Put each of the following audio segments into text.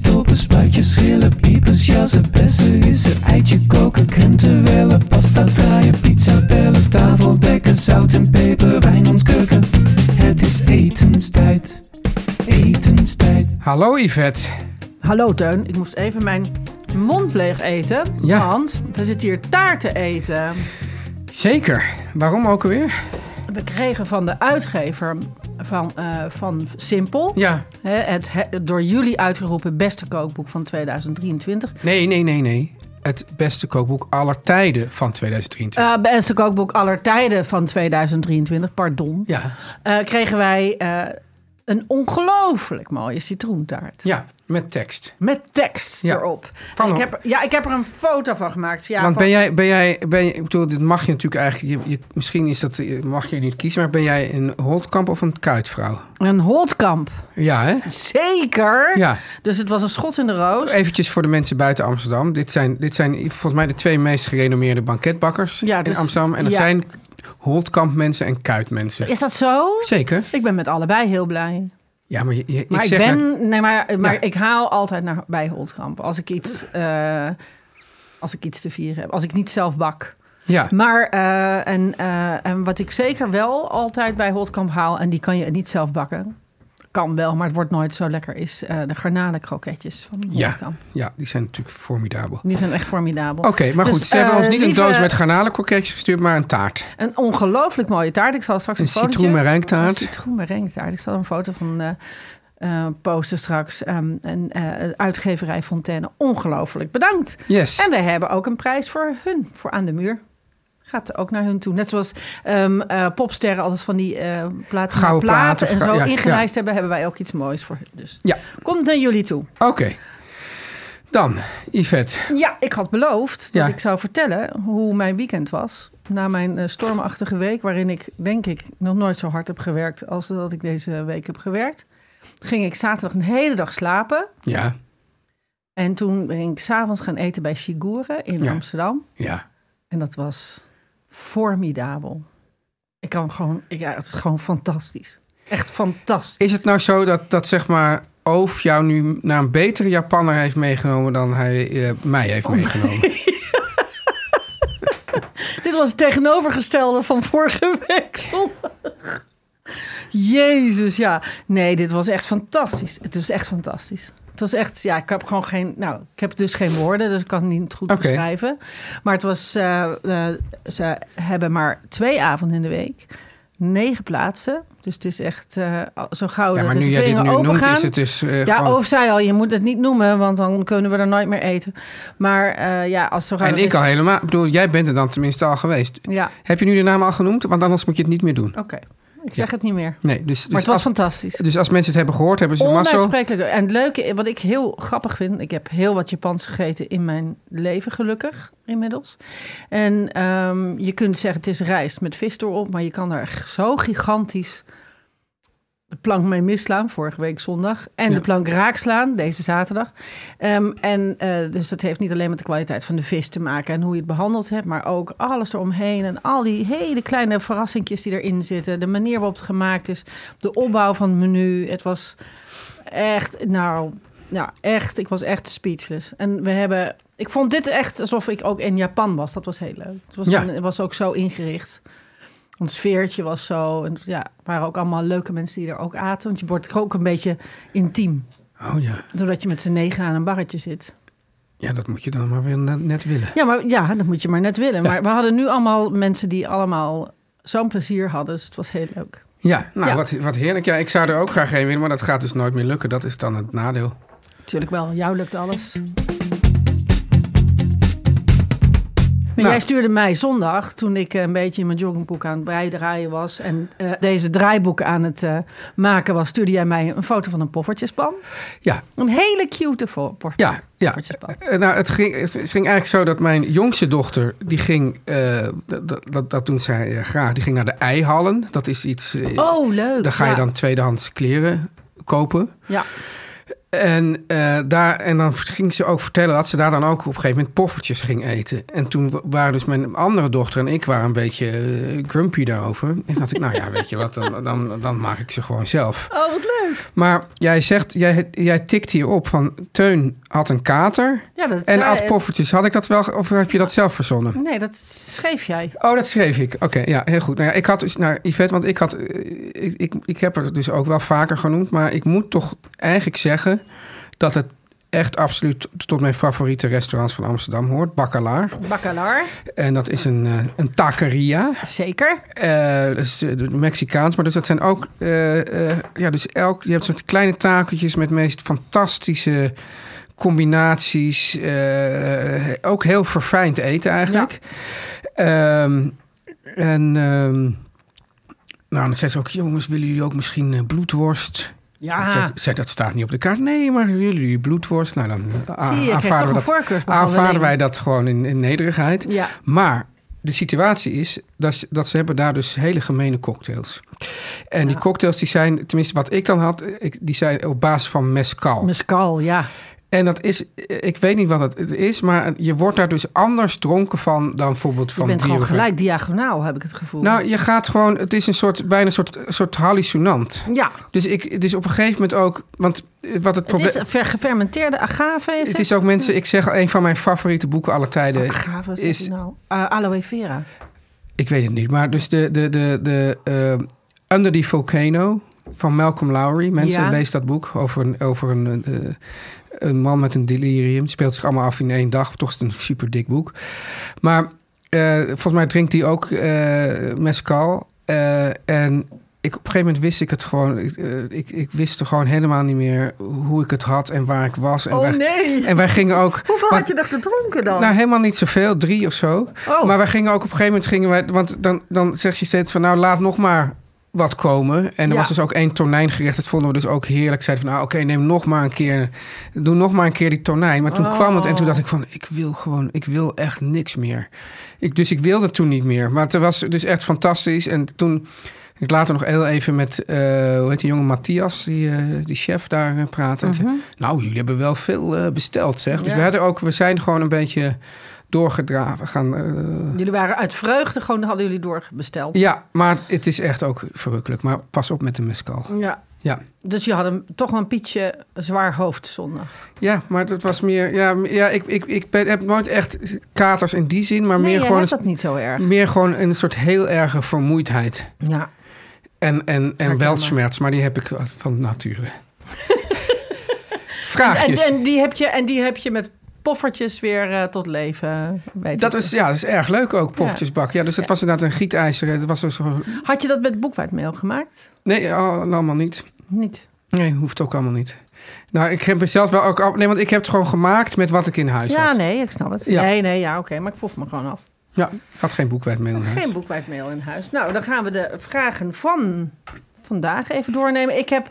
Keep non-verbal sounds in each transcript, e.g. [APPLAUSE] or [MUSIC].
Boontjes, dopen, spuitjes, schillen, piepers, jassen, bessen, rissen, eitje koken, krenten wellen, pasta draaien, pizza bellen, tafel dekken, zout en peper, wijn ontkurken. Het is etenstijd, etenstijd. Hallo Yvette. Hallo Teun, ik moest even mijn mond leeg eten. Ja. Want we zitten hier taart te eten. Zeker. Waarom ook alweer? We kregen van de uitgever van, eh, van Simpel... Ja. Hè, het, he- door jullie uitgeroepen beste kookboek van 2023. Nee, nee, nee, nee. Het beste kookboek aller tijden van 2023. Eh beste kookboek aller tijden van 2023, pardon. ja. Eh, kregen wij een ongelooflijk mooie citroentaart. ja, met tekst. Met tekst Ja. erop. En ik, heb, ja, ik heb er een foto van gemaakt. Ja, Want van- ben jij, ben jij, ben je, ik bedoel, dit mag je natuurlijk eigenlijk, je, je- misschien is dat, mag je niet kiezen, maar ben jij een Holtkamp of een Kuitvrouw? Een Holtkamp. Ja, hè? Zeker. Ja. Dus het was een schot in de roos. Eventjes voor de mensen buiten Amsterdam. Dit zijn, dit zijn volgens mij de twee meest gerenommeerde banketbakkers Ja, in dus- Amsterdam. En er ja. zijn Holtkamp mensen en Kuit mensen. Is dat zo? Zeker. Ik ben met allebei heel blij. Ja, maar, je, je- Maar ik, ben, nee, maar, maar Ja. ik haal altijd naar, bij Holtkamp. Als ik iets, eh, als ik iets te vieren heb. Als ik niet zelf bak. ja, Maar, eh, en, eh, en wat ik zeker wel altijd bij Holtkamp haal, en die kan je niet zelf bakken. Kan wel, maar het wordt nooit zo lekker, is eh, de garnalenkroketjes van ja, Holtkamp. ja, die zijn natuurlijk formidabel. Die zijn echt formidabel. Oké, maar Dus, goed, ze hebben eh, ons niet een doos met garnalenkroketjes gestuurd, maar een taart. Een ongelooflijk mooie taart. Ik zal straks een, Een fotootje- citroenmerengue-taart. Een. Ik zal een foto van eh eh, posten straks. Ehm, en uitgeverij Fontaine. Ongelooflijk bedankt. Yes. En wij hebben ook een prijs voor hun. Voor aan de muur. Gaat ook naar hun toe. Net zoals ehm, eh, popsterren altijd van die eh platen, Gouden platen en zo ja, ingelijst hebben. Hebben wij ook iets moois voor hun. Dus Ja, komt naar jullie toe. oké. Dan, Yvette. Ja, ik had beloofd dat Ja. ik zou vertellen hoe mijn weekend was. Na mijn eh, stormachtige week, waarin ik denk ik nog nooit zo hard heb gewerkt als dat ik deze week heb gewerkt. Ging ik zaterdag een hele dag slapen. Ja, En toen ben ik s'avonds gaan eten bij Sigure in. Amsterdam. ja. En dat was formidabel. Ik kan gewoon, ik, ja, het is gewoon fantastisch. Echt fantastisch. Is het nou zo dat, dat zeg maar Oof jou nu naar een betere Japanner heeft meegenomen dan hij eh, mij Oh. heeft meegenomen? [LAUGHS] [LAUGHS] Dit was het tegenovergestelde van vorige week zondag. Jezus, ja. Nee, dit was echt fantastisch. Het was echt fantastisch. Het was echt, ja, ik heb gewoon geen, nou, ik heb dus geen woorden, dus ik kan het niet goed Oké. beschrijven. Maar het was, eh, eh, ze hebben maar twee avonden in de week, negen plaatsen. Dus het is echt eh, zo gauw Ja, de maar nu jij dit nu noemt, is het dus ja, gewoon... Oof zei al, je moet het niet noemen, want dan kunnen we er nooit meer eten. Maar ja, als zo gauw En ik al helemaal. Ik bedoel, jij bent er dan tenminste al geweest. Ja, Heb je nu de naam al genoemd? Want anders moet je het niet meer doen. oké. Ik zeg het niet meer. Nee, dus, dus, Maar het was als, fantastisch. dus als mensen het hebben gehoord, hebben ze massa. Onuitsprekelijk. En het leuke, wat ik heel grappig vind... ik heb heel wat Japans gegeten in mijn leven, gelukkig, inmiddels. En ehm, je kunt zeggen, het is rijst met vis erop... maar je kan daar zo gigantisch de plank mee misslaan, vorige week zondag. En Ja. de plank raak slaan, deze zaterdag. Ehm, en eh, dus dat heeft niet alleen met de kwaliteit van de vis te maken... en hoe je het behandeld hebt, maar ook alles eromheen... en al die hele kleine verrassingjes die erin zitten. De manier waarop het gemaakt is, de opbouw van het menu. Het was echt, nou, nou echt, ik was echt speechless. En we hebben, ik vond dit echt alsof ik ook in Japan was. Dat was heel leuk. Het was, Ja. het was ook zo ingericht. Het sfeertje was zo. En ja, waren ook allemaal leuke mensen die er ook aten. Want je wordt ook een beetje intiem. Oh ja. Doordat je met z'n negen aan een barretje zit. ja, dat moet je dan maar weer net, net willen. Ja, maar ja, dat moet je maar net willen. Ja. Maar we hadden nu allemaal mensen die allemaal zo'n plezier hadden. Dus het was heel leuk. Ja, nou, Ja. Wat, wat heerlijk. Ja, ik zou er ook graag heen willen, maar dat gaat dus nooit meer lukken. Dat is dan het nadeel. Tuurlijk wel, jou lukt alles. Nou. jij stuurde mij zondag, toen ik eh, een beetje in mijn joggingboek aan het bijdraaien was... en eh, deze draaiboeken aan het eh, maken was... stuurde jij mij een foto van een poffertjespan. Ja, Een hele cute por- ja, ja. poffertjespan. Nou, het ging, het ging eigenlijk zo dat mijn jongste dochter, die ging, dat, dat- dat, doen zij graag, die ging naar de eihallen. Dat is iets, Oh, leuk. daar ga je dan tweedehands kleren kopen. Ja. En, eh, daar, en dan ging ze ook vertellen dat ze daar dan ook op een gegeven moment poffertjes ging eten. En toen wa- waren dus mijn andere dochter en ik waren een beetje eh, grumpy daarover. En dacht ik, nou ja, weet je wat, dan, dan, dan maak ik ze gewoon zelf. Oh, wat leuk. Maar jij zegt, jij, jij tikt hier op van Teun had een kater Ja, dat en at poffertjes. Had ik dat wel, of heb je dat zelf verzonnen? Nee, dat schreef jij. Oh, dat schreef ik. Oké, ja, heel goed. Nou ja, ik had dus naar Yvette, want ik had, eh, ik, ik, ik heb het dus ook wel vaker genoemd, maar ik moet toch eigenlijk zeggen dat het echt absoluut tot mijn favoriete restaurants van Amsterdam hoort. Baccalaar. Bacalar. En dat is een, eh, een taqueria. Zeker. Eh, dat is eh, de Mexicaans, maar dus dat zijn ook, eh, eh, ja, dus elk, je hebt soort kleine takeltjes met meest fantastische combinaties. eh, ook heel verfijnd eten eigenlijk. Ehm, en ehm, nou, dan zei ze ook, jongens, willen jullie ook misschien eh, bloedworst? Ja. Zei, dat staat niet op de kaart. Nee, maar jullie bloedworst? Nou, dan je, aanvaarden, we dat, wij dat gewoon in, in nederigheid. Ja. Maar de situatie is dat, ze- dat ze hebben daar dus hele gemene cocktails. En die cocktails die zijn, tenminste wat ik dan had, ik, die zijn op basis van mezcal. Mescal, ja. En dat is, ik weet niet wat het is, maar je wordt daar dus anders dronken van dan bijvoorbeeld Je van bent bier gewoon gelijk diagonaal, heb ik het gevoel. Nou, je gaat gewoon, het is een soort, bijna een soort, soort hallucinant. ja, Dus, ik, dus op een gegeven moment ook, want wat het het probleem... is ver- gefermenteerde agave. Is Het het is ook mensen, ik zeg een van mijn favoriete boeken alle tijden. Agave, is, is nou? Uh, aloe vera. Ik weet het niet, maar dus de, de, de, de eh, Under the Volcano van Malcolm Lowry. Mensen, Ja. lees dat boek over een, over een, eh, een man met een delirium. Het speelt zich allemaal af in één dag. Toch is het een super dik boek. Maar eh, volgens mij drinkt hij ook eh mezcal. Eh, en ik, op een gegeven moment wist ik het gewoon. Ik, ik, ik wist er gewoon helemaal niet meer hoe ik het had en waar ik was. En Oh, wij, nee. En wij gingen ook. Hoeveel had je er gedronken dan? nou, helemaal niet zoveel, drie of zo. Oh. Maar wij gingen ook op een gegeven moment, gingen wij, want dan, dan zeg je steeds van, nou laat nog maar wat komen. En er Ja. was dus ook één tonijngerecht, dat vonden we dus ook heerlijk. Zeiden van, nou oké, neem nog maar een keer, doe nog maar een keer die tonijn. Maar toen Oh. kwam het en toen dacht ik van, ik wil gewoon, ik wil echt niks meer. Ik, dus ik wilde toen niet meer. Maar het was dus echt fantastisch. En toen, ik later nog heel even met, eh, hoe heet die jongen, Matthias, die, eh, die chef daar eh, praten. En zei, Nou, jullie hebben wel veel besteld, zeg. Dus Mhm. We, hadden ook, we zijn gewoon een beetje doorgedraven gaan. eh, Jullie waren uit vreugde, gewoon hadden jullie doorbesteld. ja, maar het is echt ook verrukkelijk. Maar pas op met de mescal. Ja. Ja. Dus je had een, toch wel een pietje zwaar hoofd zondag. Ja, maar dat was meer... Ja, ja ik, ik, ik ben, heb nooit echt katers in die zin, maar Nee, meer gewoon, een, dat niet zo erg. meer gewoon een soort heel erge vermoeidheid. Ja. En, en, en maar die heb ik van nature. [LAUGHS] En, Vraagjes. en, die heb je, en die heb je met poffertjes weer eh, tot leven weten dat is, ja, dat is erg leuk ook, poffertjesbak. Ja, dus Ja. was inderdaad een gietijzer. Dat was dus gewoon... Had je dat met boekwijdmeel gemaakt? Nee, al- allemaal niet. Niet. Nee, hoeft ook allemaal niet. Nou, ik heb mezelf wel ook... al- Nee, want ik heb het gewoon gemaakt met wat ik in huis Ja, had. nee, ik snap het. Ja. Nee, nee, ja, oké. maar ik vroeg me gewoon af. Ja, ik had geen boekwijdmeel in huis. Geen boekwijdmeel in huis. Nou, dan gaan we de vragen van vandaag even doornemen. Ik heb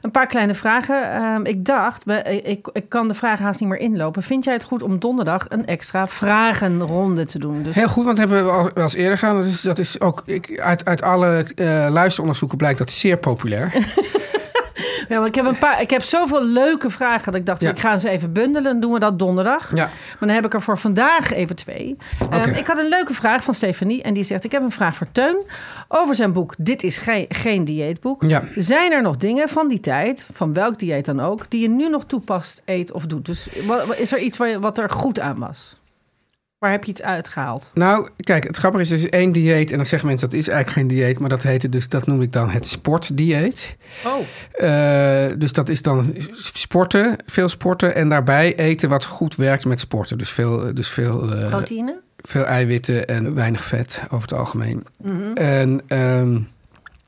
een paar kleine vragen. Ehm, ik dacht, we- ik, ik kan de vragen haast niet meer inlopen. Vind jij het goed om donderdag een extra vragenronde te doen? Dus Heel goed, want dat hebben we al wel eens eerder gedaan. Dat is, dat is ook, ik, uit, uit alle eh, luisteronderzoeken blijkt dat zeer populair. [LAUGHS] Ja, maar ik heb, een paar, ik heb zoveel leuke vragen dat ik dacht, Ja. ik ga ze even bundelen. Dan doen we dat donderdag. Ja. Maar dan heb ik er voor vandaag even twee. Ehm, Oké. ik had een leuke vraag van Stefanie. En die zegt, ik heb een vraag voor Teun. Over zijn boek Dit is geen, geen dieetboek. Ja. Zijn er nog dingen van die tijd, van welk dieet dan ook... die je nu nog toepast, eet of doet? Dus is er iets wat er goed aan was? Waar heb je iets uitgehaald? Nou, kijk, het grappige is, er is één dieet. En dan zeggen mensen dat is eigenlijk geen dieet. Maar dat heette dus, dat noem ik dan het sportdieet. Oh, Eh, dus dat is dan sporten, veel sporten. En daarbij eten wat goed werkt met sporten. Dus veel, dus veel, eh, proteïne? veel eiwitten en weinig vet over het algemeen. En ehm,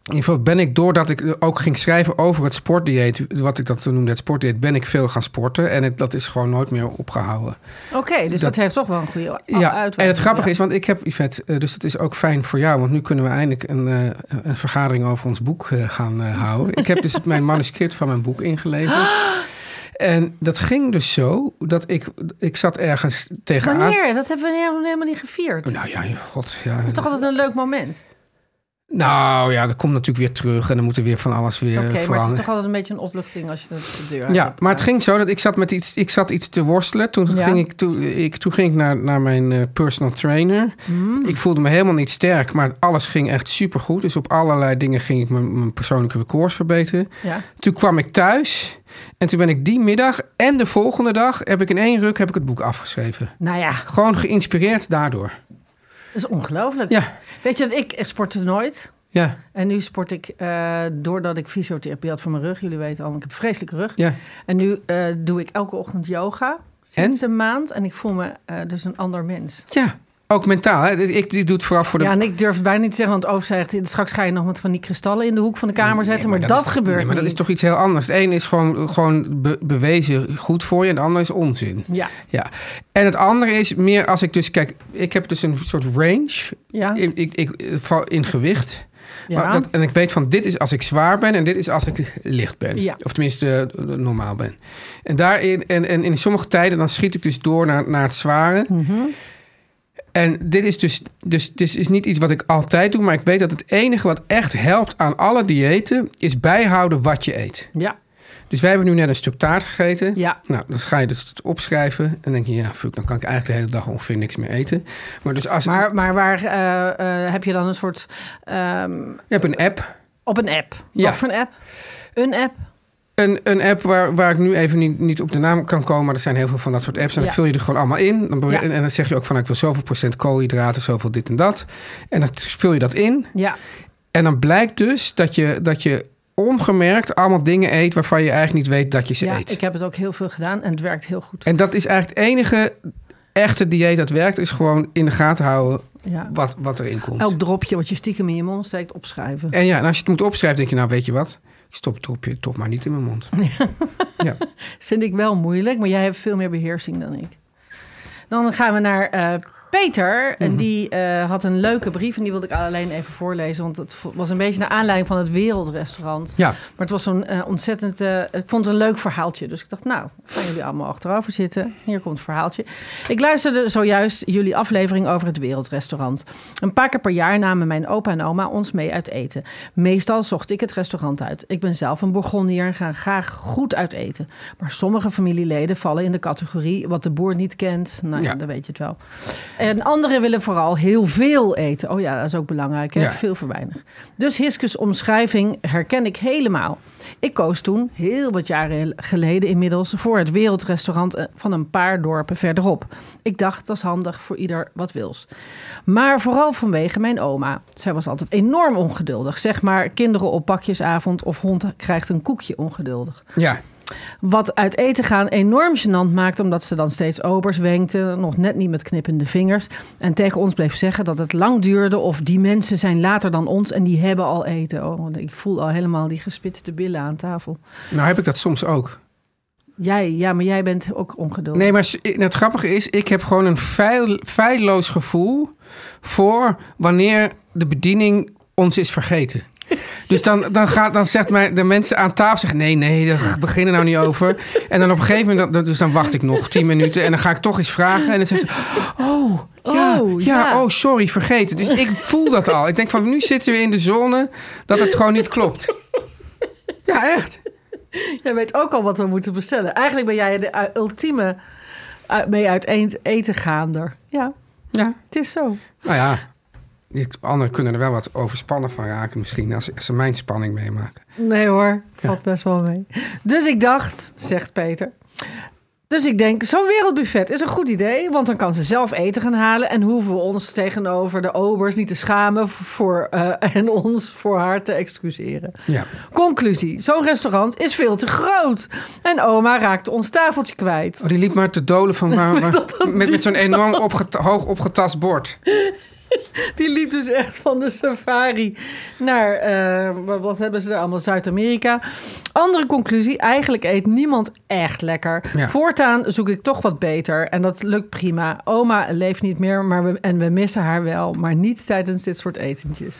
in ieder geval ben ik, doordat ik ook ging schrijven over het sportdieet, wat ik dat toen noemde, het sportdieet, ben ik veel gaan sporten. En het, dat is gewoon nooit meer opgehouden. Oké, dus dat, Dat- heeft toch wel een goede Ja, uitwerking. en het grappige Ja. is, want ik heb Yvette, eh, dus het is ook fijn voor jou, want nu kunnen we eindelijk een, eh, een vergadering over ons boek eh, gaan houden. ik heb dus [LAUGHS] mijn manuscript van mijn boek ingeleverd. En dat ging dus zo dat ik, ik zat ergens tegenaan. Wanneer? Dat hebben we helemaal, helemaal niet gevierd. Nou ja, god. Ja. Dat is toch altijd een leuk moment? Nou ja, dat komt natuurlijk weer terug en dan moet er weer van alles weer Oké, maar het is toch altijd een beetje een opluchting als je de, de deur Ja, hebt. maar het ging zo dat ik zat met iets, ik zat iets te worstelen. Toen Ja. ging ik, toen, ik, toen ging ik naar, naar mijn eh, personal trainer. Hmm. Ik voelde me helemaal niet sterk, maar alles ging echt supergoed. Dus op allerlei dingen ging ik mijn, mijn persoonlijke records verbeteren. Ja. Toen kwam ik thuis en toen ben ik die middag en de volgende dag heb ik in één ruk heb ik het boek afgeschreven. Nou ja, Gewoon geïnspireerd daardoor. Dat is ongelooflijk. Ja, Weet je dat ik sportte nooit. ja, En nu sport ik, eh, doordat ik fysiotherapie had voor mijn rug. Jullie weten al, ik heb een vreselijke rug. ja. En nu eh, doe ik elke ochtend yoga. Sinds een maand. En ik voel me eh, dus een ander mens. Ja, ook mentaal. Hè? Ik, ik doe het vooral voor de Ja, en ik durf het bijna niet te zeggen. Want Oof zegt, straks ga je nog met van die kristallen in de hoek van de kamer zetten. Nee, maar, dat, gebeurt nee, maar dat niet. is toch iets heel anders. Het ene is gewoon, gewoon be- bewezen goed voor je en het andere is onzin. Ja, Ja. En het andere is meer als ik dus... Kijk, ik heb dus een soort range ja, in, ik, ik, val in gewicht. ja. Maar dat, en ik weet van dit is als ik zwaar ben en dit is als ik licht ben. Ja. Of tenminste eh, normaal ben. En, daarin, en, en in sommige tijden dan schiet ik dus door naar, naar het zware. Mhm. En dit is dus, dus dit is niet iets wat ik altijd doe, maar ik weet dat het enige wat echt helpt aan alle diëten is bijhouden wat je eet. ja, Dus wij hebben nu net een stuk taart gegeten. ja. Nou, dan ga je dus het opschrijven en dan denk je, ja, fuck, dan kan ik eigenlijk de hele dag ongeveer niks meer eten. Maar dus als Maar, maar waar eh, eh, heb je dan een soort... ehm, je hebt een app, op een app. Ja. Wat voor een app? Een app? Een, een app waar, waar ik nu even niet, niet op de naam kan komen. Maar er zijn heel veel van dat soort apps. En dan vul je er gewoon allemaal in. Dan Ja. en, en dan zeg je ook van ik wil zoveel procent koolhydraten, zoveel dit en dat. En dan vul je dat in. Ja. En dan blijkt dus dat je, dat je ongemerkt allemaal dingen eet waarvan je eigenlijk niet weet dat je ze ja, eet. ik heb het ook heel veel gedaan en het werkt heel goed. En dat is eigenlijk het enige echte dieet dat werkt, is gewoon in de gaten houden Ja. wat, wat erin komt. Elk dropje wat je stiekem in je mond steekt, opschrijven. En ja, en als je het moet opschrijven, denk je, nou weet je wat? Ik stop het toch maar niet in mijn mond. Ja. [LAUGHS] Vind ik wel moeilijk, maar jij hebt veel meer beheersing dan ik. Dan gaan we naar Peter. En die eh, had een leuke brief en die wilde ik alleen even voorlezen. Want het was een beetje naar aanleiding van het Wereldrestaurant. Ja. Maar het was zo'n eh, ontzettend... eh, ik vond het een leuk verhaaltje. Dus ik dacht, nou, gaan jullie allemaal achterover zitten. Hier komt het verhaaltje. Ik luisterde zojuist jullie aflevering over het Wereldrestaurant. Een paar keer per jaar namen mijn opa en oma ons mee uit eten. Meestal zocht ik het restaurant uit. Ik ben zelf een Bourgondier en ga graag goed uit eten. Maar sommige familieleden vallen in de categorie wat de boer niet kent. Nou ja, Ja. dan weet je het wel. En anderen willen vooral heel veel eten. Oh ja, dat is ook belangrijk. Hè? Ja. Veel voor weinig. Dus Hiskes omschrijving herken ik helemaal. Ik koos toen, heel wat jaren geleden inmiddels, voor het wereldrestaurant eh, van een paar dorpen verderop. Ik dacht, dat is handig voor ieder wat wils. Maar vooral vanwege mijn oma. Zij was altijd enorm ongeduldig. Zeg maar kinderen op pakjesavond of hond krijgt een koekje ongeduldig. Ja. Wat uit eten gaan enorm gênant maakt, omdat ze dan steeds obers wenkte, nog net niet met knippende vingers. En tegen ons bleef zeggen dat het lang duurde of die mensen zijn later dan ons en die hebben al eten. Oh, want ik voel al helemaal die gespitste billen aan tafel. Nou heb ik dat soms ook. Jij, ja, maar jij bent ook ongeduldig. Nee, maar het grappige is, ik heb gewoon een feil, feilloos gevoel voor wanneer de bediening ons is vergeten. Dus dan, dan, gaat, dan zegt mij de mensen aan tafel zeggen: nee, nee, daar beginnen nou niet over. En dan op een gegeven moment, dan- dus dan wacht ik nog tien minuten en dan ga ik toch eens vragen. En dan zegt ze: Oh, ja, Oh, ja, ja. oh, sorry, vergeten. Dus ik voel dat al. Ik denk van nu zitten we in de zone dat het gewoon niet klopt. Ja, echt. Jij weet ook al wat we moeten bestellen. Eigenlijk ben jij de ultieme mee uit eten gaander. Ja, Ja, het is zo. nou ja. Anderen kunnen er wel wat overspannen van raken misschien als, als ze mijn spanning meemaken. Nee hoor, valt best wel mee. Dus ik dacht, zegt Peter. Dus ik denk, zo'n wereldbuffet is een goed idee. Want dan kan ze zelf eten gaan halen. En hoeven we ons tegenover de obers niet te schamen. Voor, eh, [LAUGHS] en ons voor haar te excuseren. Ja. Conclusie, zo'n restaurant is veel te groot. En oma raakte ons tafeltje kwijt. Oh, die liep maar te dolen van waar, [LAUGHS] waar- met, met zo'n enorm opgeta- hoog opgetast bord. [LAUGHS] Die liep dus echt van de safari naar, eh, wat- hebben ze daar allemaal, Zuid-Amerika. Andere conclusie, eigenlijk eet niemand echt lekker. Ja. Voortaan zoek ik toch wat beter en dat lukt prima. Oma leeft niet meer maar we, en we missen haar wel, maar niet tijdens dit soort etentjes.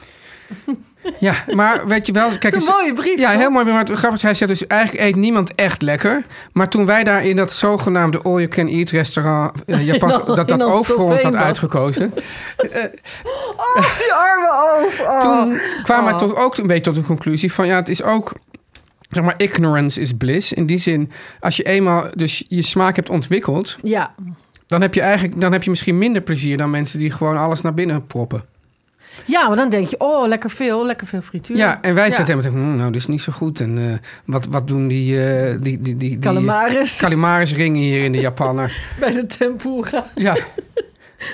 [LAUGHS] Ja, maar weet je wel... Kijk, is een mooie brief, Ja, heel mooi. Maar is, hij zegt dus eigenlijk eet niemand echt lekker. Maar toen wij daar in dat zogenaamde all-you-can-eat restaurant... eh, [LAUGHS] Japans, In Am- dat dat ook voor ons had uitgekozen... [LAUGHS] Die arme oof. oh. toen kwamen wij Oh. tot, ook een beetje tot de conclusie van... ja, het is ook... Zeg maar, ignorance is bliss. In die zin, als je eenmaal dus je smaak hebt ontwikkeld... Ja, dan heb je eigenlijk dan heb je misschien minder plezier dan mensen die gewoon alles naar binnen proppen. Ja, maar dan denk je, oh, lekker veel, lekker veel frituur. Ja, en wij Ja. zitten helemaal te hm, nou, dit is niet zo goed. En eh, wat, wat doen die, eh die, die, die, die Calamaris Calamarisringen hier in de [LAUGHS] Japaner? bij de tempura. Ja, [LAUGHS]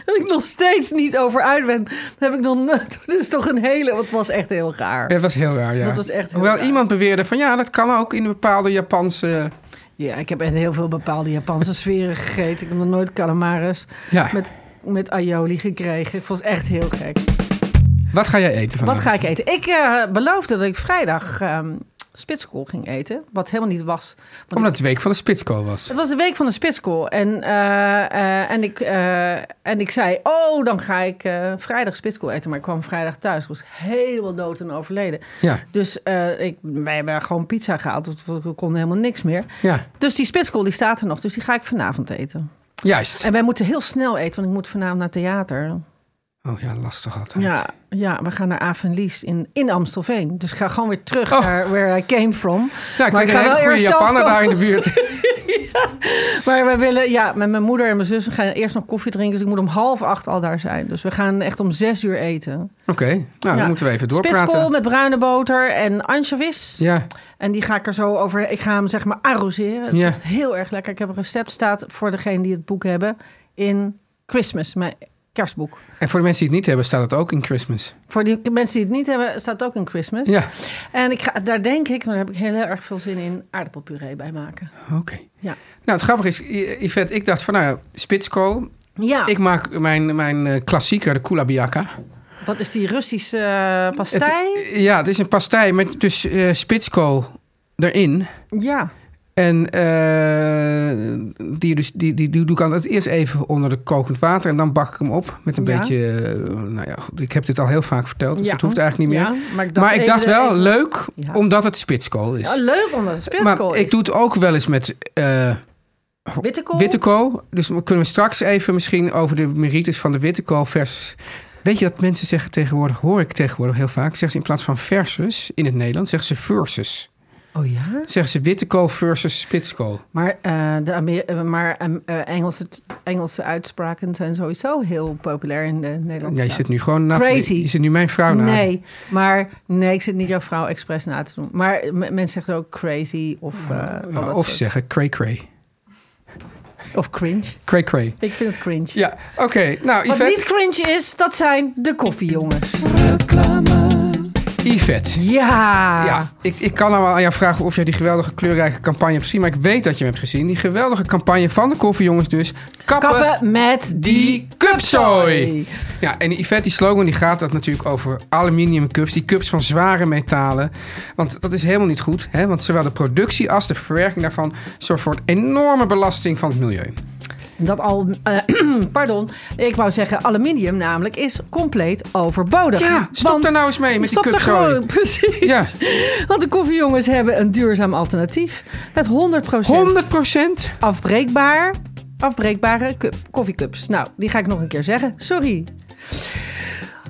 Dat ik nog steeds niet over uit ben. Dat heb ik nog nooit. [LAUGHS] Dat is toch een hele. Het was echt heel raar. dat was heel raar, ja. Dat was echt Hoewel raar. iemand beweerde van ja, dat kan ook in een bepaalde Japanse... Ja, ik heb echt heel veel bepaalde Japanse sferen gegeten. Ik heb nog nooit calamaris Ja, met, met aioli gekregen. Ik vond het echt heel gek. Wat ga jij eten vanavond? Wat ga ik eten? Ik eh, beloofde dat ik vrijdag ehm spitskool ging eten. Wat helemaal niet was. Omdat het de week van de spitskool was. Het was de week van de spitskool. En, eh, eh, en, ik, en ik zei, oh, dan ga ik vrijdag spitskool eten. Maar ik kwam vrijdag thuis. Ik was helemaal dood en overleden. Ja, Dus ik, wij hebben gewoon pizza gehaald. want we konden helemaal niks meer. ja, Dus die spitskool die staat er nog. Dus die ga ik vanavond eten. juist. En wij moeten heel snel eten, want ik moet vanavond naar theater. Oh ja, lastig altijd. Ja, ja we gaan naar Avenlies in, in Amstelveen. Dus ik ga gewoon weer terug Oh. naar where I came from. Ja, ik Maar ik een ga hele goede eerst zelf Japaner daar in de buurt. [LAUGHS] Maar we willen, ja, met mijn moeder en mijn zus we gaan eerst nog koffie drinken. Dus ik moet om half acht al daar zijn. Dus we gaan echt om zes uur eten. Oké, nou dan moeten we even Spitskool doorpraten. met bruine boter en anchovies. Ja, En die ga ik er zo over. Ik ga hem zeg maar arroseren. Het is Ja. echt heel erg lekker. Ik heb een recept staat voor degene die het boek hebben in Christmas, mijn kerstboek. en voor de mensen die het niet hebben, staat het ook in Christmas. Voor die mensen die het niet hebben, staat het ook in Christmas. Ja, En ik ga, daar denk ik, daar heb ik heel erg veel zin in, aardappelpuree bij maken. oké. Ja. Nou, het grappige is, Yvette, ik dacht van nou ja, spitskool. Ja, Ik maak mijn, mijn eh, klassieker, de kulabiaka. dat is die Russische Het, pastei. ja, het is een pastei met dus eh, spitskool erin. ja. En eh, die, dus, die, die, die doe ik altijd eerst even onder de kokend water. En dan bak ik hem op met een Ja. beetje... eh, nou ja, goed, ik heb dit al heel vaak verteld, dus Ja. dat hoeft eigenlijk niet meer. Ja, maar ik dacht, maar ik even- dacht wel, even- leuk, omdat het spitskool is. Ja, leuk omdat het spitskool maar is. ik doe het ook wel eens met eh, witte kool. witte kool. Dus kunnen we straks even misschien over de merites van de witte kool versus... Weet je dat mensen zeggen tegenwoordig, hoor ik tegenwoordig heel vaak... zeggen ze in plaats van versus in het Nederlands, zeggen ze versus. Oh ja? Zeggen ze witte kool versus spitskool. Maar, eh, de Amer- eh, maar eh, Engelse, Engelse uitspraken zijn sowieso heel populair in de Nederlandse Ja, je zit nu gewoon na Crazy. Je zit nu mijn vrouw na. Nee, maar nee, ik zit niet jouw vrouw expres na te doen. Maar mensen zeggen ook crazy of, eh, of ze zeggen cray cray. of cringe. Cray cray. Ik vind het cringe. Ja, oké. Nou, Wat Yvette. niet cringe is, dat zijn de koffiejongens. Yvette. Ja. Ja, ik, ik kan nou wel aan jou vragen of jij die geweldige kleurrijke campagne hebt gezien. Maar ik weet dat je hem hebt gezien. Die geweldige campagne van de koffiejongens dus. Kappen, Kappen met die cupzooi. Ja, en Yvette, die slogan die gaat dat natuurlijk over aluminium cups. Die cups van zware metalen. Want dat is helemaal niet goed. Hè? Want zowel de productie als de verwerking daarvan... zorgt voor een enorme belasting van het milieu. Dat al, eh, [CLEARS THROAT] pardon, ik wou zeggen aluminium namelijk is compleet overbodig. Ja, stop Want- daar nou eens mee met die gewoon, [LAUGHS] precies. Ja. Want de koffiejongens hebben een duurzaam alternatief. Met 100%, 100 procent? afbreekbaar, afbreekbare cup, koffiecups. Nou, die ga ik nog een keer zeggen. Sorry.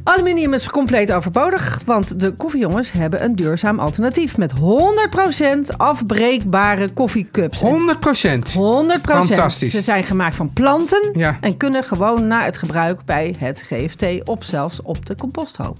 Aluminium is compleet overbodig, want de koffiejongens hebben een duurzaam alternatief met 100% afbreekbare koffiecups. 100 procent. 100 Fantastisch. Ze zijn gemaakt van planten Ja. en kunnen gewoon na het gebruik bij het GFT op zelfs op de composthoop.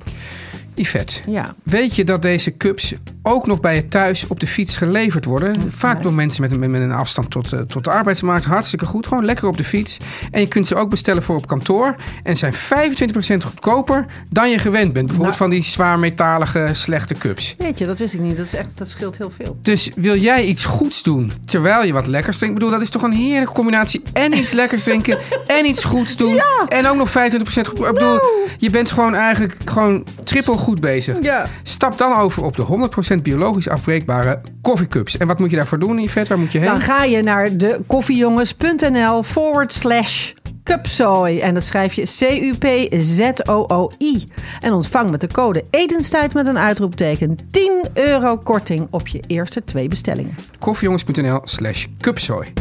Yvette, Ja. weet je dat deze cups ook nog bij je thuis op de fiets geleverd worden? Vaak door mensen met, een- met een afstand tot, eh, tot de arbeidsmarkt. Hartstikke goed. Gewoon lekker op de fiets. En je kunt ze ook bestellen voor op kantoor. En zijn 25% goedkoper dan je gewend bent. Bijvoorbeeld van die zwaarmetalige slechte cups. Weet je, dat wist ik niet. Dat, is echt, dat scheelt heel veel. Dus wil jij iets goeds doen terwijl je wat lekkers drinkt? Ik bedoel, dat is toch een heerlijke combinatie. En iets [LAUGHS] lekkers drinken en iets goeds doen. En ook nog 25% goed. Ik bedoel, je bent gewoon eigenlijk gewoon triple goed bezig. Ja. Stap dan over op de 100% biologisch afbreekbare koffiecups. En wat moet je daarvoor doen, Yvette? Waar moet je heen? Dan ga je naar de koffiejongens.nl forward slash cupzooi. En dat schrijf je C-U-P-Z-O-O-I. En ontvang met de code etenstijd met een uitroepteken 10 euro korting op je eerste twee bestellingen. Koffiejongens.nl slash cupzooi.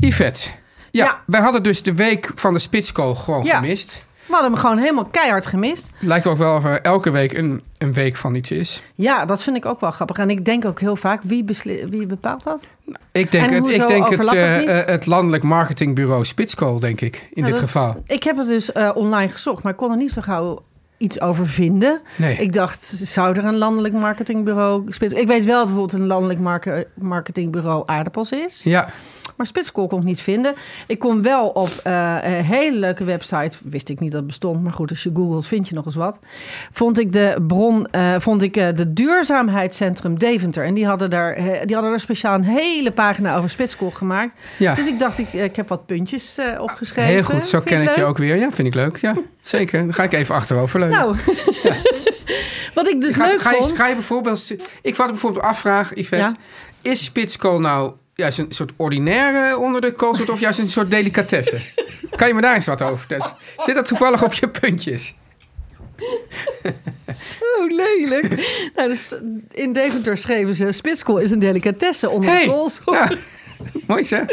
Yvette. Ja, Ja. wij hadden dus de week van de spitskool gewoon Ja. gemist. We hadden hem gewoon helemaal keihard gemist. Lijkt ook wel of er elke week een, een week van iets is. Ja, dat vind ik ook wel grappig. En ik denk ook heel vaak, wie, wie bepaalt dat? Ik denk, En het, ik denk het, het eh, eh, het landelijk marketingbureau Spitskool, denk ik, in Nou, dit dat- geval. Ik heb het dus eh, online gezocht, maar ik kon er niet zo gauw iets over vinden. Nee. Ik dacht, zou er een landelijk marketingbureau... Spits- Ik weet wel dat bijvoorbeeld een landelijk marke- marketingbureau aardappels is. Ja, Maar Spitskool kon ik niet vinden. Ik kon wel op eh, een hele leuke website, wist ik niet dat het bestond, maar goed, als je googelt vind je nog eens wat. Vond ik de bron, eh, vond ik eh, de Duurzaamheidscentrum Deventer. En die hadden daar, die hadden daar speciaal een hele pagina over Spitskool gemaakt. Ja. Dus ik dacht, ik, ik heb wat puntjes opgeschreven. heel goed. Zo Vind ken ik je leuk? ook weer. Ja, vind ik leuk. Ja, [LAUGHS] zeker. Dan ga ik even achterover leunen. Nou, [LAUGHS] wat ik dus ga, leuk ga, je, vond... ga je bijvoorbeeld... Ik wou bijvoorbeeld afvragen, Yvette. Ja. Is Spitskool nou juist een soort ordinaire onder de koolsoort... of juist een soort delicatesse? kan je me daar eens wat over vertellen? Zit dat toevallig op je puntjes? Zo lelijk. nou, dus in Deventer schreven ze... Spitskool is een delicatesse onder de koolsoort. ja. Mooi zeg.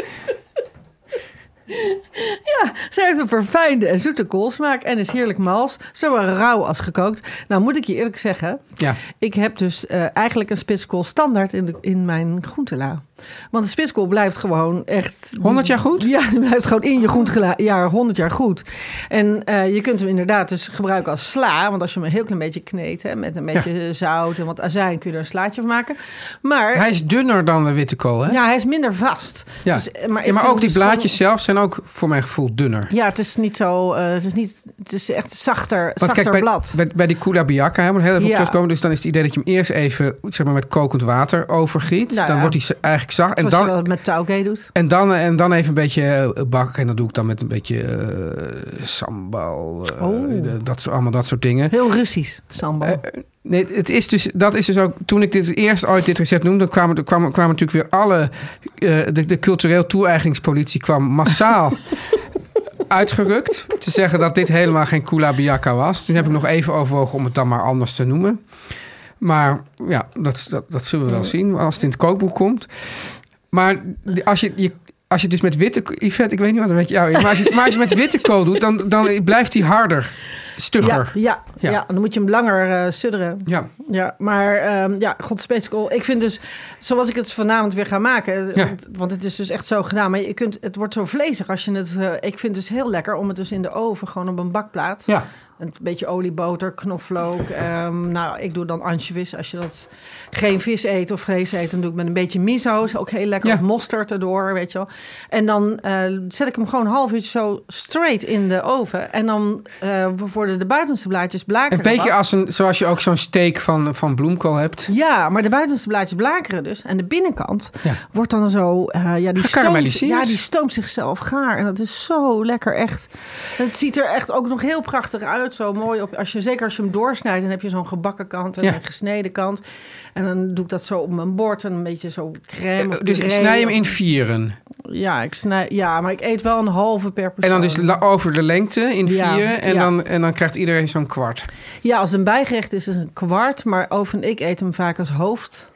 Ja, ze heeft een verfijnde en zoete koolsmaak en is heerlijk mals, zowel rauw als gekookt. Nou moet ik je eerlijk zeggen, Ja. ik heb dus eh, eigenlijk een spitskool standaard in, de, in mijn groentela. Want de spitskool blijft gewoon echt... 100 jaar goed? Ja, die blijft gewoon in je groentela jaar 100 jaar goed. En eh, je kunt hem inderdaad dus gebruiken als sla. Want als je hem een heel klein beetje kneedt, hè, met een beetje zout en wat azijn, kun je er een slaatje van maken. Maar Hij is dunner dan de witte kool, hè? ja, hij is minder vast. Ja. Dus, eh, maar, ja, ook die gewoon- blaadjes zelf zijn ook voor mijn gevoel dunner. ja, het is niet zo. eh, het is niet. Het is echt zachter, Want zachter kijk, bij, blad. bij, bij die kula biakka, hè, moet heel even op Ja. terugkomen. Dus dan is het idee dat je hem eerst even zeg maar, met kokend water overgiet. Nou dan wordt hij z- eigenlijk zacht. En Zoals je dan, dat met tauge doet. en, dan, en dan even een beetje eh, bakken. En dat doe ik dan met een beetje eh, sambal. eh, Oh. dat, soort- allemaal dat soort dingen. Heel Russisch, sambal. Eh, Nee, het is dus, dat is dus ook. Toen ik dit eerst ooit dit recept noemde, kwamen, kwamen, kwamen natuurlijk weer alle. eh, de, de cultureel toe-eigeningspolitie kwam massaal [LAUGHS] uitgerukt. Te zeggen dat dit helemaal geen kula biakka was. Toen heb ik nog even overwogen om het dan maar anders te noemen. Maar ja, dat, dat, dat zullen we wel zien als het in het kookboek komt. Maar als je, je, als je dus met witte... Yvette, ik weet niet wat er met jou is. Maar als je, maar als je met witte kool doet, dan, dan blijft die harder. Stugger. ja, Ja. ja. dan moet je hem langer eh sudderen. ja. Ja, maar ehm ja, god. Ik vind dus, zoals ik het vanavond weer ga maken, Ja. want, want het is dus echt zo gedaan. Maar je kunt, het wordt zo vlezig als je het. eh, ik vind het dus heel lekker om het dus in de oven gewoon op een bakplaat. Ja. Een beetje olie, boter, knoflook. ehm, nou, ik doe dan anchovies. Als je dat geen vis eet of vlees eet, dan doe ik met een beetje miso. Is ook heel lekker. Ja. Of mosterd erdoor, weet je wel. En dan eh, zet ik hem gewoon een half uurtje zo straight in de oven. En dan eh, worden de buitenste blaadjes blakeren. Een beetje wat. als een, zoals je ook zo'n steak van, van bloemkool hebt. Ja, maar de buitenste blaadjes blakeren dus. En de binnenkant Ja. wordt dan zo... eh ja, die stoomt, ja, die stoomt zichzelf gaar. En dat is zo lekker echt. Het ziet er echt ook nog heel prachtig uit. Zo mooi op. Als je, zeker als je hem doorsnijdt, dan heb je zo'n gebakken kant en Ja. een gesneden kant. En dan doe ik dat zo op mijn bord en een beetje zo crème. Eh, Dus ik snij hem in vieren. Ja, ik snij, ja, maar ik eet wel een halve per En persoon. dan dus la- over de lengte in Ja, vieren. En, ja. dan, en dan krijgt iedereen zo'n kwart. Ja, als het een bijgerecht is, is het een kwart. Maar Oven en ik eet hem vaak als hoofd.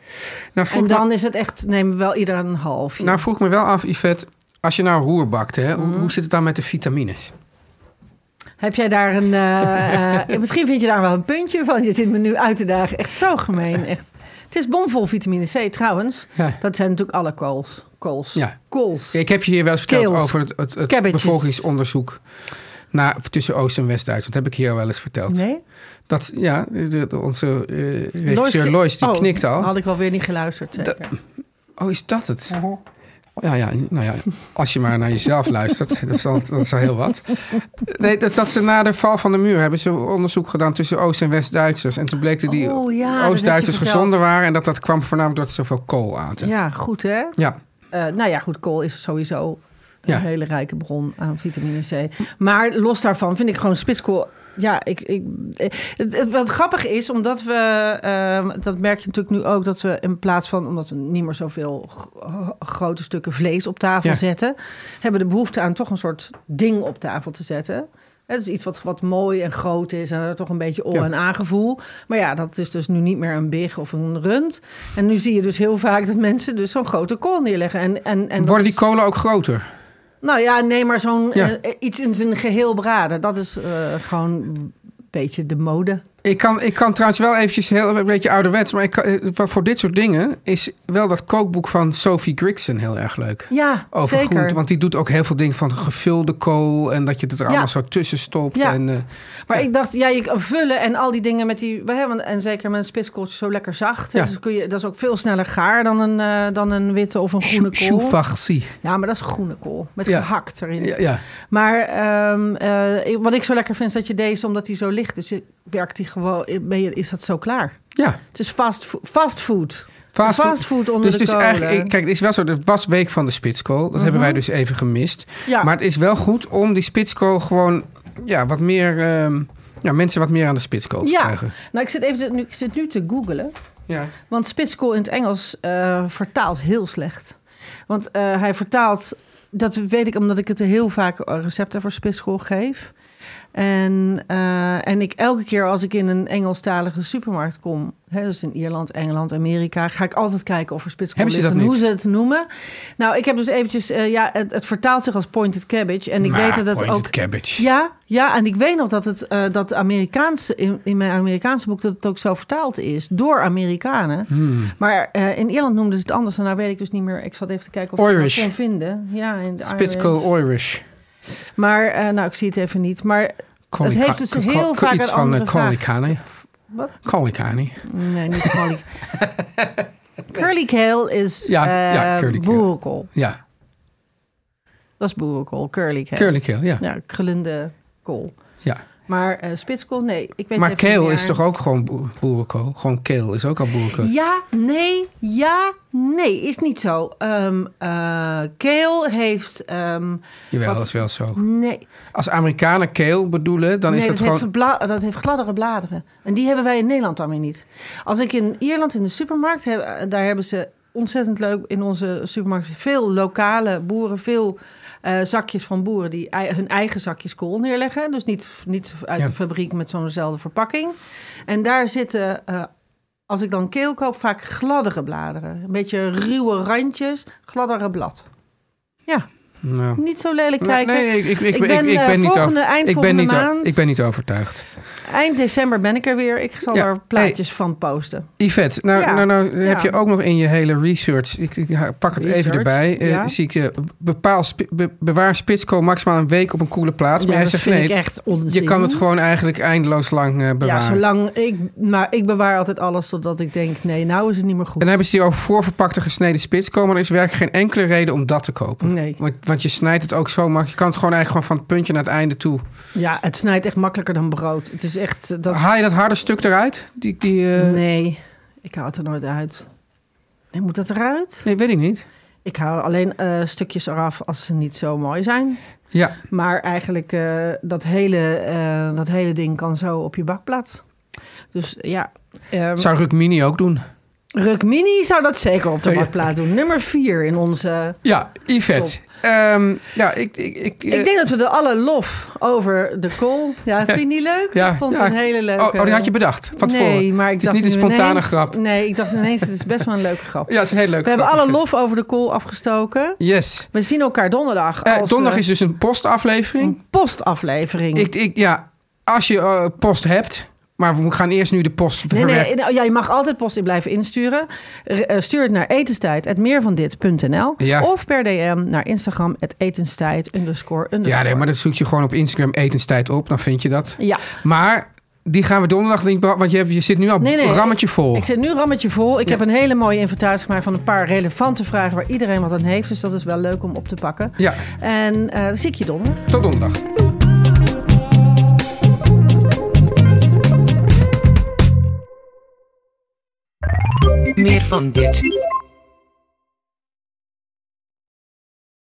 Nou En dan me, is het echt, nemen we wel ieder een half. nou vroeg me wel af, Yvette. Als je nou roer bakt, hè, hoe, Mhm. hoe zit het dan met de vitamines? Heb jij daar een. eh, eh, [LAUGHS] misschien vind je daar wel een puntje van. Je zit me nu uit te dagen. Echt zo gemeen. Echt. Het is bomvol vitamine C trouwens. Ja. Dat zijn natuurlijk alle kools. Kools. Ja. Kools. Ik heb je hier wel eens verteld over het, het, bevolkingsonderzoek Na, tussen Oost- en West-Duitsland. Dat heb ik hier al wel eens verteld. Nee? Dat, ja, de, de- onze eh regisseur Lois, die Oh, knikt al. Had ik wel weer niet geluisterd. Oh, is dat het? Ja, ja, nou ja, als je maar naar jezelf luistert, [LAUGHS] dat is, al, dat is al heel wat. Nee, dat, dat ze na de val van de muur hebben ze onderzoek gedaan tussen Oost- en West-Duitsers. En toen bleek dat die Oh, ja, dat Oost-Duitsers gezonder waren. En dat dat kwam voornamelijk doordat ze zoveel kool aten. Ja, goed hè? Ja. Eh, nou ja, goed, kool is sowieso een Ja. hele rijke bron aan vitamine C. Maar los daarvan vind ik gewoon spitskool... Ja, ik, ik, eh, het, het, wat grappig is, omdat we... ehm, dat merk je natuurlijk nu ook, dat we in plaats van... omdat we niet meer zoveel g- grote stukken vlees op tafel Ja. zetten... hebben we de behoefte aan toch een soort ding op tafel te zetten... Het is iets wat, wat mooi en groot is en er toch een beetje o- Ja. en aangevoel. Maar ja, dat is dus nu niet meer een big of een rund. En nu zie je dus heel vaak dat mensen dus zo'n grote kool neerleggen. En, en, en Worden die kolen ook groter? Nou ja, nee, maar zo'n Ja. eh, iets in zijn geheel braden. Dat is eh, gewoon een beetje de mode. Ik kan, ik kan trouwens wel eventjes heel een beetje ouderwets, maar ik kan, eh, voor- dit soort dingen is wel dat kookboek van Sophie Grigson heel erg leuk. Ja, Over zeker. groente, want die doet ook heel veel dingen van gevulde kool en dat je het er allemaal zo tussen stopt. Ja. En, eh, Maar ik dacht, ja, je vullen en al die dingen met die... We hebben, en zeker met een spitskooltje zo lekker zacht. Dus kun je, dat is ook veel sneller gaar dan een, eh, dan een witte of een groene kool. choufarci. Ja, maar dat is groene kool. Met gehakt erin. Ja. Maar ehm, eh, wat ik zo lekker vind is dat je deze, omdat die zo licht, dus je werkt die gewoon, ben je, is dat zo klaar. ja. Het is fast, fast food. Fast food. Onder dus de het is eigenlijk, kijk, het is wel zo, het was week van de spitskool. Dat hebben wij dus even gemist. Mhm. Ja. Maar het is wel goed om die spitskool gewoon, ja, wat meer, ehm, ja, mensen wat meer aan de spitskool te Ja, krijgen. nou ik zit, even, te- nu, ik zit nu te googlen. Ja. Want spitskool in het Engels eh, vertaalt heel slecht. Want eh, hij vertaalt, dat weet ik omdat ik het heel vaak eh, recepten voor spitskool geef. En, eh, en ik elke keer als ik in een Engelstalige supermarkt kom, hè, dus in Ierland, Engeland, Amerika, ga ik altijd kijken of er spitskool dat en hoe ze het noemen. Nou, ik heb dus eventjes, eh, ja, het, het vertaalt zich als pointed cabbage. En ik weet dat het pointed ook. cabbage. Ja, ja, en ik weet nog dat het eh, dat Amerikaanse in, in mijn Amerikaanse boek dat het ook zo vertaald is door Amerikanen. Hmm. Maar in Ierland noemden ze het anders en daar weet ik dus niet meer. Ik zat even te kijken of ik Irish. het kon vinden. Ja, in de Spitskool Irish. Maar eh, nou, ik zie het even niet. Maar het heeft dus heel vaak iets een van andere uh, vraag. Kolikani. Wat? Kolikani. Nee, niet curly. [LAUGHS] curly kale is Ja, eh ja, curly kale. boerenkool. Ja, Dat is boerenkool, curly kale. curlikeel, ja. Ja, krullende kool. ja. Maar eh, spitskool, nee. Ik weet Maar meer. is toch ook gewoon boer- boerenkool? Gewoon kale is ook al boerenkool. Ja, nee, ja, nee, is niet zo. Eh, kale heeft... ehm, Jawel, dat is wel zo. Nee, Als Amerikanen kale bedoelen, dan nee is dat, heeft gewoon... bla- dat heeft gladdere bladeren. En die hebben wij in Nederland dan weer niet. Als ik in Ierland in de supermarkt heb, eh, daar hebben ze ontzettend leuk in onze supermarkt veel lokale boeren, veel eh, zakjes van boeren die hun eigen zakjes kool neerleggen. Dus niet, niet uit Ja. de fabriek met zo'nzelfde verpakking. En daar zitten, eh, als ik dan keel koop, vaak gladdere bladeren. Een beetje ruwe randjes, gladdere blad. Ja, Nou, niet zo lelijk kijken. nee, ik, ik, ik, Ik ben, ik, ik eh, ben niet volgende- over, eind ik ben niet, maand- ik ben niet overtuigd. Eind december ben ik er weer. Ik zal Ja, er plaatjes van posten. Yvette, nou, Ja, nou, nou heb ja. je ook nog in je hele research, ik, ik pak het even erbij, eh, ja. zie ik je, bepaal, be- bewaar spitskool maximaal een week op een koele plaats. Maar Ja, jij zegt nee, echt je kan het gewoon eigenlijk eindeloos lang Ja, bewaren. zolang ik... Maar ik bewaar altijd alles totdat ik denk... Nee, nou is het niet meer goed. En dan hebben ze hier over voorverpakte gesneden spitskool, maar er is werkelijk geen enkele reden om dat te kopen. Nee. Want, want je snijdt het ook zo makkelijk. Je kan het gewoon eigenlijk gewoon van het puntje naar het einde toe. Ja, het snijdt echt makkelijker dan brood. Het is echt... eh, Dat... Haal je dat harde stuk eruit? Die, die, eh, Nee, ik haal het er nooit uit. Nee, moet dat eruit? nee, weet ik niet. Ik haal alleen eh, stukjes eraf als ze niet zo mooi zijn. Ja, Maar eigenlijk, dat, hele, dat hele ding kan zo op je bakplaat. Dus ja... ehm, zou Rukmini ook doen. Rukmini zou dat zeker op de [LAUGHS] Ja. bakplaat doen. Nummer vier in onze... Ja, Yvette. Ehm, ja, ik... ik, ik, eh, Ik denk dat we de alle lof over de kool... Ja, vind je niet leuk? Ja, ik vond ja. het een hele leuke... Oh, oh, die had je bedacht van tevoren. Nee, maar ik het is dacht niet een spontane ineens- grap. Nee, ik dacht ineens, het is best wel een leuke grap. Ja, het is een hele leuke We hebben alle lof over de kool afgestoken. Yes. We zien elkaar donderdag. Eh, donderdag we- is dus een postaflevering. een postaflevering. Ik, ik, ja, als je eh, post hebt, Maar we gaan eerst nu de post Nee, nee, ja, je mag altijd post in blijven insturen. Eh, stuur het naar etenstijd.meervandit.nl Ja. of per DM naar Instagram etenstijd underscore underscore. Ja, nee, maar dat zoek je gewoon op Instagram etenstijd op. Dan vind je dat. Ja. Maar die gaan we donderdag niet... Want je, hebt, je zit nu al Nee, nee, rammetje vol. Ik zit nu rammetje vol. Ik Ja. heb een hele mooie inventaris gemaakt van een paar relevante vragen waar iedereen wat aan heeft. Dus dat is wel leuk om op te pakken. Ja, En dan zie ik je donderdag. tot donderdag. Meer van dit.